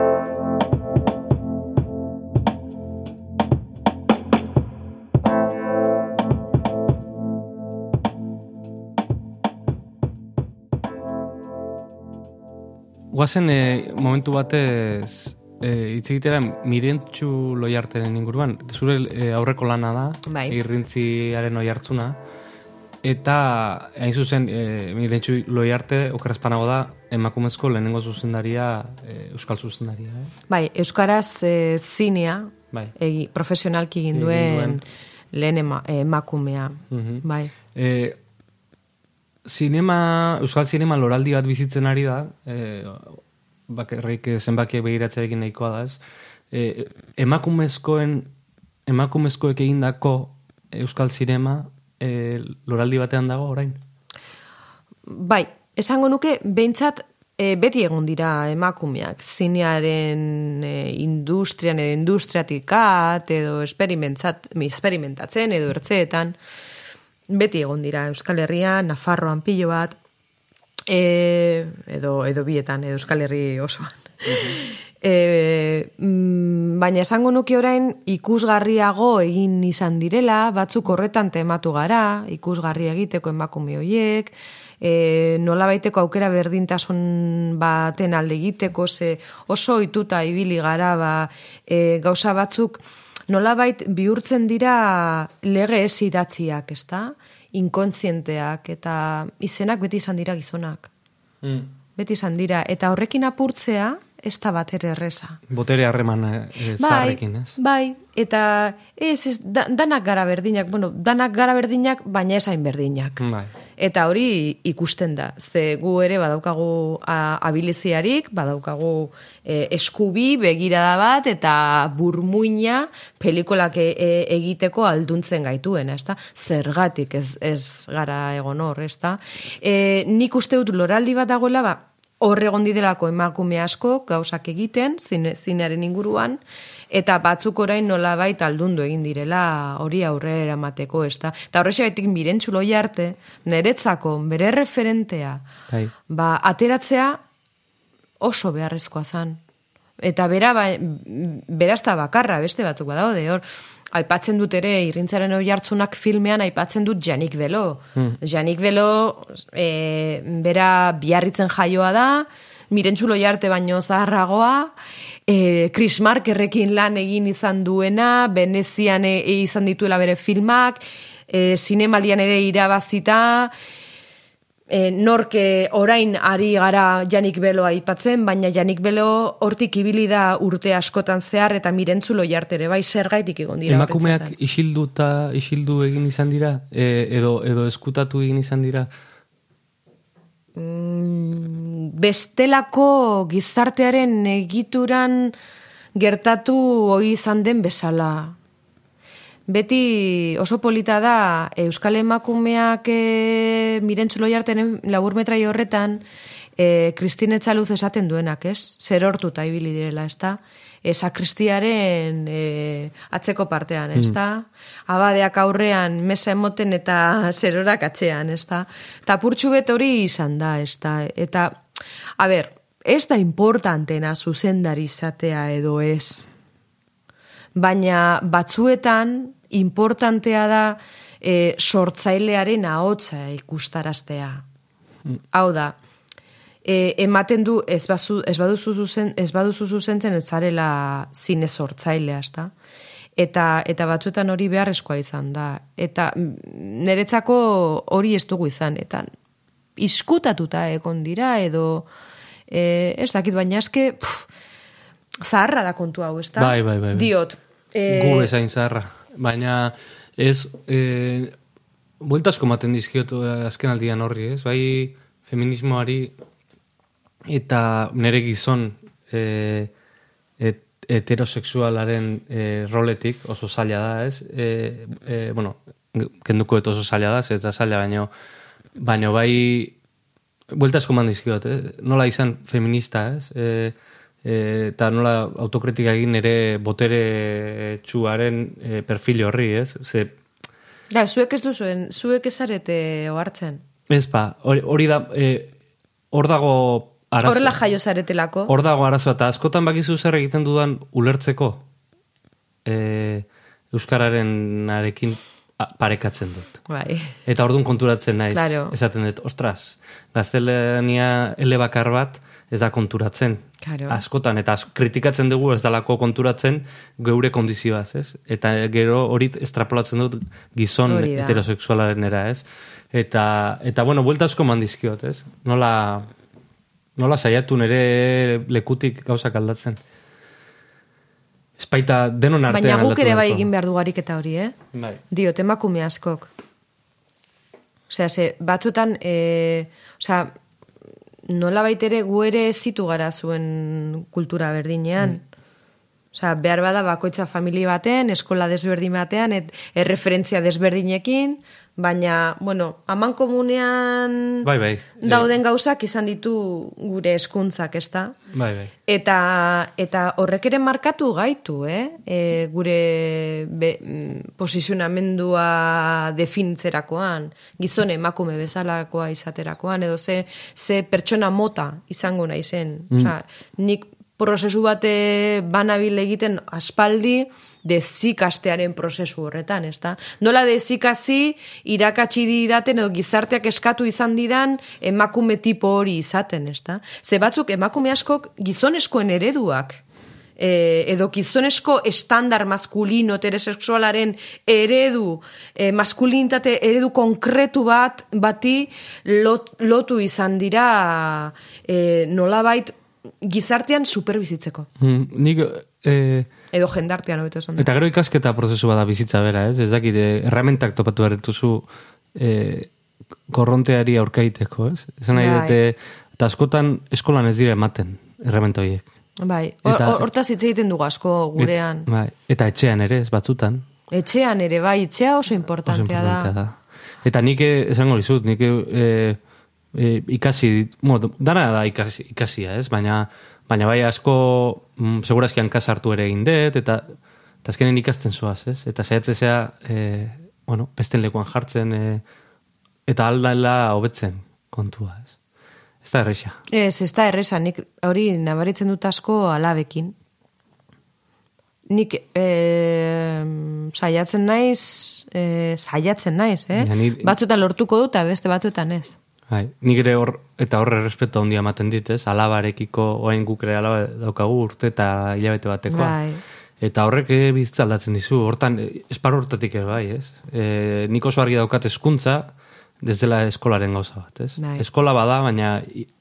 Guazen e, momentu batez e, hitz egitera mirentxu loiarteren inguruan. Zure e, aurreko lana da, Bai. irrintziaren oiartzuna. Eta, hain zuzen, e, mirentxu loiarte, okerazpanago da, emakumezko lehenengo zuzendaria, e, euskal zuzendaria. Eh? Bai, Euskaraz e, zinea, Bai. egi, profesionalki egin duen lehen ema, emakumea. Mhm. Bai. E, zinema, euskal zinema loraldi bat bizitzen ari da, e, bakarrik zenbakiak begiratzearekin nahikoa da, ez? E, emakumezkoen, emakumezkoek egindako euskal zinema e, loraldi batean dago orain? Bai, esango nuke, behintzat e, beti egon dira emakumeak, zinearen e, industrian edo industriatik at, edo esperimentatzen edo ertzeetan, beti egon dira Euskal Herrian, Nafarroan pilo bat, e, edo, edo bietan, edo Euskal Herri osoan. E, mm, baina esango nuke orain ikusgarriago egin izan direla, batzuk horretan tematu gara, ikusgarri egiteko emakume hoiek, e, nola baiteko aukera berdintasun baten alde egiteko, ze oso ituta ibili gara, ba, e, gauza batzuk nolabait bihurtzen dira lege ez idatziak, ezta? Inkontzienteak eta izenak beti izan dira gizonak. Mm. Beti izan dira eta horrekin apurtzea ez da bat ere erreza. Botere harreman e, e, zaharrekin, ez? Bai, eta ez, ez da, danak gara berdinak, bueno, danak gara berdinak, baina ez hain berdinak. Bai. Eta hori ikusten da, ze gu ere badaukagu a, abiliziarik, badaukagu e, eskubi, begirada bat, eta burmuina pelikolak e, e, egiteko alduntzen gaituena, ezta? Zergatik ez, ez gara egon hor, ezta? E, nik uste dut loraldi bat dagoela, ba, hor egon didelako emakume asko gauzak egiten, zine, zinearen inguruan, eta batzuk orain nolabait aldundu egin direla hori aurrera eramateko, ez da? Eta horrexegatik mirentxu arte, niretzako bere referentea, Bai. ba, ateratzea oso beharrezkoa zan. Eta bera, ba, berazta bakarra, beste batzuk badaude, hor, aipatzen dut ere, irintzaren hori hartzunak filmean aipatzen dut Janik Belo. Hmm. Janik Belo, e, bera biarritzen jaioa da, mirentzulo jarte baino zaharragoa, e, Chris Markerrekin lan egin izan duena, Venezian e, izan dituela bere filmak, e, zinemaldian ere irabazita, e, norke orain ari gara Janik Belo aipatzen, baina Janik Belo hortik ibili da urte askotan zehar eta mirentzulo jartere, bai zer gaitik egon dira. Emakumeak isildu eta isildu egin izan dira, e, edo, edo eskutatu egin izan dira? Mm, bestelako gizartearen egituran gertatu hoi izan den bezala beti oso polita da Euskal Emakumeak e, mirentzulo jartenen labur metrai horretan e, Kristine Txaluz esaten duenak, ez? Zer hortuta ibili direla, ez da? Esa kristiaren e, atzeko partean, ez da? Mm. Abadeak aurrean mesa emoten eta zerorak atzean, ez da? Ta purtsu bet hori izan da, ez da? Eta, a ber, ez da importantena zuzendari izatea edo ez. Baina batzuetan importantea da e, sortzailearen ahotsa ikustaraztea. Mm. Hau da, e, ematen du ez, bazu, ez baduzu zuzen, ez baduzu zuzentzen ez zarela zine sortzailea, ezta? Eta, eta batzuetan hori beharrezkoa izan da. Eta niretzako hori ez dugu izan. Eta iskutatuta egon dira edo e, ez dakit baina eske zaharra da kontu hau, ezta? Bai, bai, bai, bai. Diot. E, Gu ezain zaharra. Baina ez, e, bueltasko maten dizkiotu azken aldian horri, ez? Bai feminismoari eta nere gizon e, et, heterosexualaren e, roletik oso zaila da, ez? E, e, bueno, kenduko eto oso zaila da, ez da zaila, baina baina bai bueltasko man dizkiot, eh? Nola izan feminista, ez? E, E, eta nola autokritika egin ere botere txuaren e, perfil horri, ez? Ze... Da, zuek ez duzuen, zuek ez arete oartzen. Ez pa, hori, da, e, hor dago arazo. Horrela jaio zaretelako. Hor dago arazoa, eta askotan bakizu zer egiten dudan ulertzeko e, Euskararen arekin parekatzen dut. Bai. Eta orduan konturatzen naiz. Claro. Esaten dut, ostras, gaztelania ele bakar bat, ez da konturatzen. Claro. Askotan, eta kritikatzen dugu ez dalako konturatzen geure kondizioaz, ez? Eta gero hori estrapolatzen dut gizon heterosexualaren era, ez? Eta, eta bueno, buelta asko mandizkiot, ez? Nola, nola saiatu nere lekutik gauzak aldatzen. Espaita denon artean Baina guk ere bai egin behar dugarik eta hori, eh? Bai. Dio, temakume askok. Osea, ze, batzutan, e, osea, nola baitere gu ere zitu gara zuen kultura berdinean. Mm. Osa, behar bada bakoitza familia baten, eskola desberdin batean, et, erreferentzia desberdinekin, baina, bueno, aman komunean bai, bai. dauden gauzak izan ditu gure eskuntzak, ez da? Bai, bai. Eta, eta horrek ere markatu gaitu, eh? E, gure be, posizionamendua definitzerakoan, gizone emakume bezalakoa izaterakoan, edo ze, ze pertsona mota izango nahi zen. Mm. Osa, nik prozesu bate banabil egiten aspaldi, dezikastearen prozesu horretan, ez da? Nola dezikasi irakatsi didaten edo gizarteak eskatu izan didan emakume tipo hori izaten, ez da? Ze batzuk emakume askok gizoneskoen ereduak, e, edo gizonesko estandar maskulino heterosexualaren eredu, e, maskulinitate eredu konkretu bat bati lotu izan dira e, nolabait gizartean superbizitzeko. Mm, nik... E edo jendartean hobeto esan. Eta gero ikasketa prozesu bada bizitza bera, ez? Ez dakit, eh, erramentak topatu berretuzu eh, korronteari aurkaiteko, ez? Esan nahi bai. dute, eta askotan eskolan ez dira ematen, erramenta horiek. Bai, hortaz hitz egiten dugu asko gurean. bai, eta etxean ere, ez batzutan. Etxean ere, bai, etxea oso importantea, oso importantea da. Eta nik esango dizut, nik e, e, ikasi, mo, dana da ikasi, ikasia, ez? Baina, Baina bai asko, mm, segurazkian kasartu ere egin dut, eta, eta azkenen ikasten zoaz, ez? Eta zehatzezea, e, bueno, pesten lekuan jartzen, e, eta aldala hobetzen kontua, ez? Ez da erresa. Ez, ez da erresa, nik hori nabaritzen dut asko alabekin. Nik e, saiatzen naiz, e, saiatzen naiz, eh? Ja, ni- Batzuetan lortuko dut, beste batzuetan ez. Bai, nik ere hor, eta horre respeto handia ematen dit, ez? Alabarekiko, oain guk ere alaba daukagu urte eta hilabete batekoa. Bai. Eta horrek eh, bizitza aldatzen dizu, hortan, esparru hortatik ere bai, ez? E, nik oso argi daukat hezkuntza ez dela eskolaren gauza bat, ez? Bai. Eskola bada, baina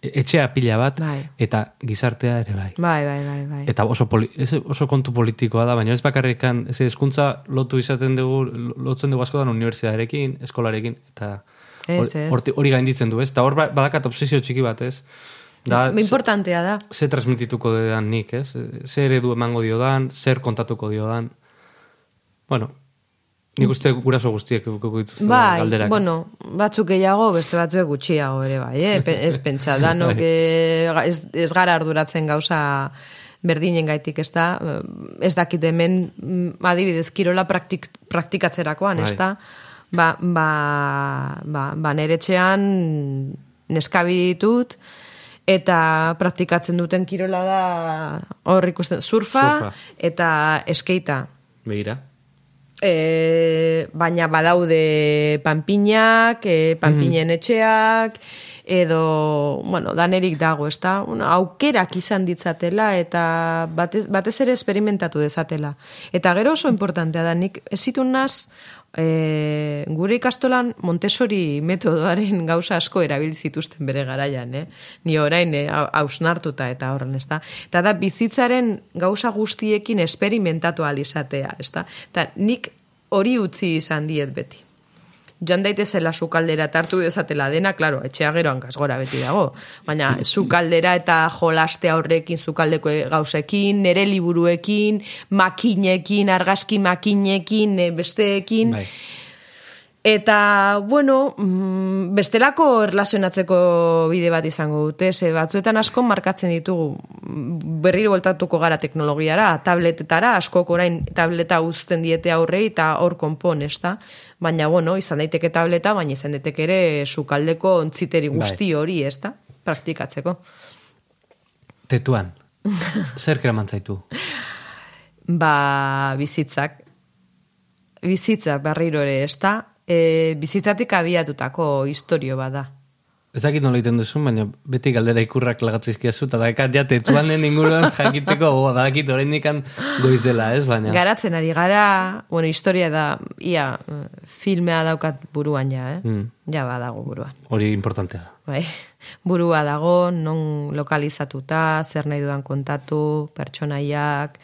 etxea pila bat, Bai. eta gizartea ere bai. Bai, bai, bai, bai. Eta oso, poli, ez, oso kontu politikoa da, baina ez bakarrikan, ez hezkuntza lotu izaten dugu, lotzen dugu askotan unibertsitatearekin, eskolarekin, eta Ez, ez. horti- hori gainditzen du, ez? Eta hor ba- badakat obsesio txiki bat, ez? Da, ze, Importantea da. ze transmitituko dedan nik, ez? Ze eredu emango diodan, zer kontatuko diodan. Bueno, nik uste guraso guztiek edukiko dituzte Bai, galderak. bueno, batzuk gehiago, beste batzuek gutxiago ere bai, eh? Pe- ez pentsa, danok Bai. eh, ez, ez gara arduratzen gauza berdinen gaitik, ez da, ez dakit hemen, mm, adibidez, kirola praktik, praktikatzerakoan, ez Bai. Ba, ba, ba, ba nere etxean neskabi ditut, eta praktikatzen duten kirola da hor ikusten surfa, Surfa. eta eskeita. Begira. E, baina badaude panpinak, e, panpinen etxeak, edo, bueno, danerik dago, ez da? Bueno, aukerak izan ditzatela eta batez, batez ere esperimentatu dezatela. Eta gero oso importantea da, nik ez naz, e, gure ikastolan Montessori metodoaren gauza asko erabil zituzten bere garaian, eh? Ni orain eh, hau- hausnartuta eta horren, ez da? Eta da, bizitzaren gauza guztiekin esperimentatu alizatea, ez da? Eta nik hori utzi izan diet beti. Joan daitezela sukaldera eta hartu dezatela dena, claro, etxea gero hankasgora beti dago. Baina sukaldera eta jolastea horrekin, sukaldeko gauzekin, nere liburuekin, makinekin, argazki makinekin, eh, besteekin. Bai. Eta, bueno, mm, bestelako erlazionatzeko bide bat izango dute, ze batzuetan asko markatzen ditugu mm, berriro voltatuko gara teknologiara, tabletetara, askok orain tableta uzten diete aurrei eta hor konpon, ez da? Baina, bueno, izan daiteke tableta, baina izan daiteke ere sukaldeko ontziteri guzti hori, ez da? Praktikatzeko. Tetuan. zer keraman zaitu? Ba, bizitzak. Bizitzak berriro ere, ez da? E, bizitzatik abiatutako historio bada. Ez dakit nola egiten duzun, baina beti galdera ikurrak lagatzizkiazu, eta dakat ja tetuanen inguruan jakiteko, oh, badakit oraindik goiz dela, ez? Baina, Garatzen ari gara, bueno, historia da, ia, filmea daukat buruan ja, eh? Mm. Ja badago buruan. hori importantea da. Bai, burua dago, non lokalizatuta, zer nahi dudan kontatu, pertsonaiak,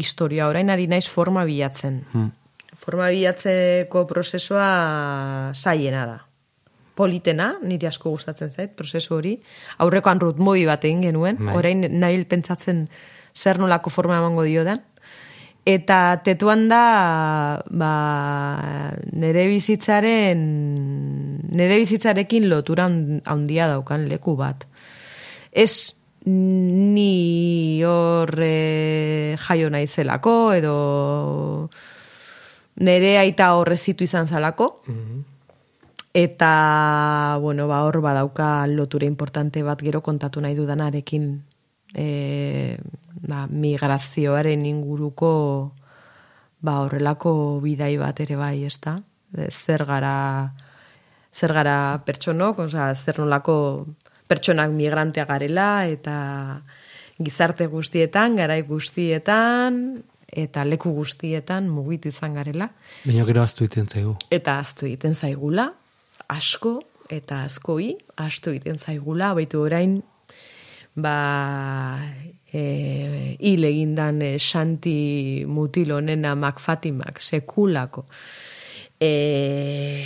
historia orain ari naiz forma bilatzen. Mm. Forma bilatzeko prozesua zaiena da. Politena, niri asko gustatzen zait, prozesu hori. Aurrekoan rutmoi bat egin genuen, Bai. orain nabil pentsatzen zer nolako forma emango diodan. Eta tetuan da, ba, nere bizitzaren, nere bizitzarekin lotura hand- handia daukan leku bat. Ez ni hor eh, jaio naizelako, edo nere aita horrezitu izan zalako, Eta, bueno, ba, hor badauka lotura importante bat gero kontatu nahi dudanarekin e, ba, migrazioaren inguruko ba, horrelako bidai bat ere bai, ez da? Zer gara, zer gara pertsonok, oza, zer nolako pertsonak migrantea garela, eta gizarte guztietan, garai guztietan, eta leku guztietan mugitu izan garela Baina gero aztu egiten zaigu. eta aztu egiten zaigula, asko eta askoi, astu egiten zaigula, baitu orain, ba, e, hil egindan e, Santi Mutil honena Macfatimak sekulako e,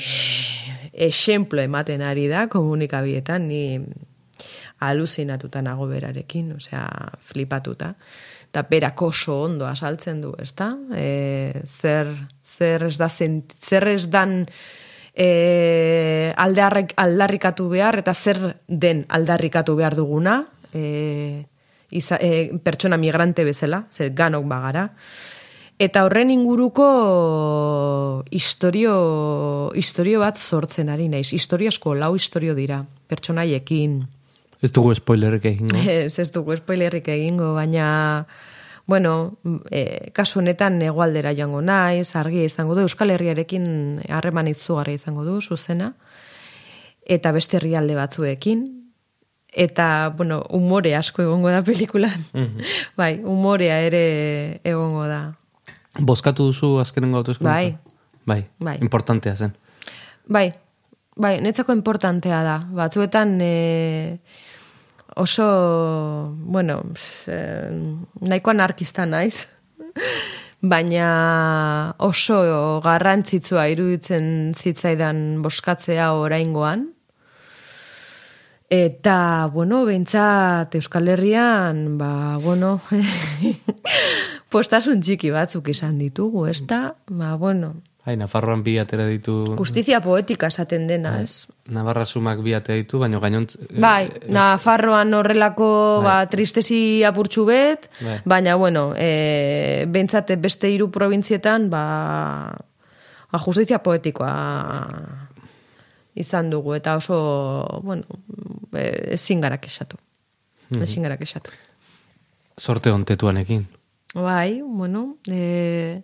ematen ari da komunikabietan, ni aluzinatuta nago berarekin, osea, flipatuta. Eta berak oso ondo asaltzen du, ezta? E, zer, zer ez da zent, zer ez dan e, aldarrik, aldarrikatu behar, eta zer den aldarrikatu behar duguna, e, iza, e, pertsona migrante bezala, ze ganok bagara. Eta horren inguruko historio, historio bat sortzen ari naiz. Historio asko, lau historio dira, pertsonaiekin, Ez dugu spoilerrik egingo. Ez, ez dugu spoilerrik egingo, baina, bueno, e, kasu honetan egualdera joango naiz, argia izango du, Euskal Herriarekin harreman itzugarri izango du, zuzena, eta beste herrialde batzuekin, eta, bueno, umore asko egongo da pelikulan. bai, umorea ere egongo da. Bozkatu duzu azkenengo autoeskuntza? Bai. Bai, Bai. importantea zen. Bai, bai, netzako importantea da. Batzuetan e, oso, bueno, e, nahiko anarkista naiz, baina oso garrantzitsua iruditzen zitzaidan boskatzea oraingoan. Eta, bueno, behintzat Euskal Herrian, ba, bueno, postasun txiki batzuk izan ditugu, ez da? Ba, bueno, Bai, Nafarroan bi atera ditu... justizia poetika esaten dena, ez? Navarra sumak bi atera ditu, baina gainontz... Bai, Nafarroan horrelako ba, tristesi apurtxu bet, Bai. baina, bueno, e, bentsate beste hiru probintzietan, ba, ba, justizia poetikoa izan dugu, eta oso, bueno, e, ezin gara kexatu. Ezin gara kexatu. Sorte ontetuanekin. Bai, bueno, e,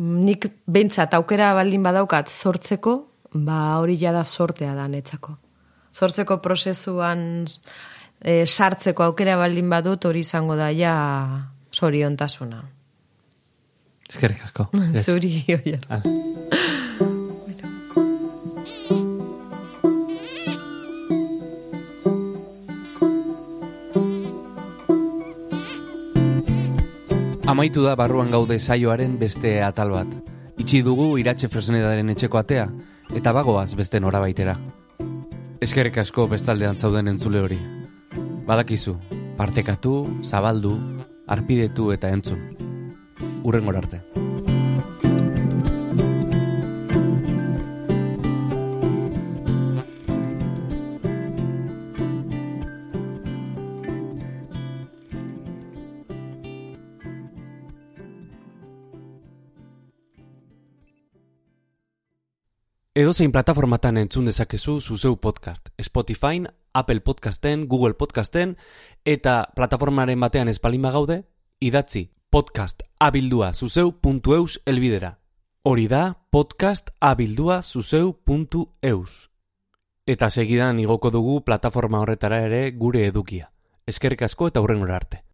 nik behintzat aukera baldin badaukat sortzeko, ba hori jada sortea da netzako. Sortzeko prozesuan e, sartzeko aukera baldin badut hori izango da ja soriontasuna. Eskerrik asko. Zuri, oier. Amaitu da barruan gaude saioaren beste atal bat. Itxi dugu iratxe fresnedaren etxeko atea, eta bagoaz beste norabaitera. Eskerrik asko bestaldean zauden entzule hori. Badakizu, partekatu, zabaldu, arpidetu eta entzun. Urren arte. Edozein plataformatan entzun dezakezu zuzeu podcast. Spotify, Apple Podcasten, Google Podcasten, eta plataformaren batean espalima gaude, idatzi podcast abildua zuzeu.eus elbidera. Hori da podcast abildua zuzeu.eus. Eta segidan igoko dugu plataforma horretara ere gure edukia. Eskerrik asko eta hurren arte.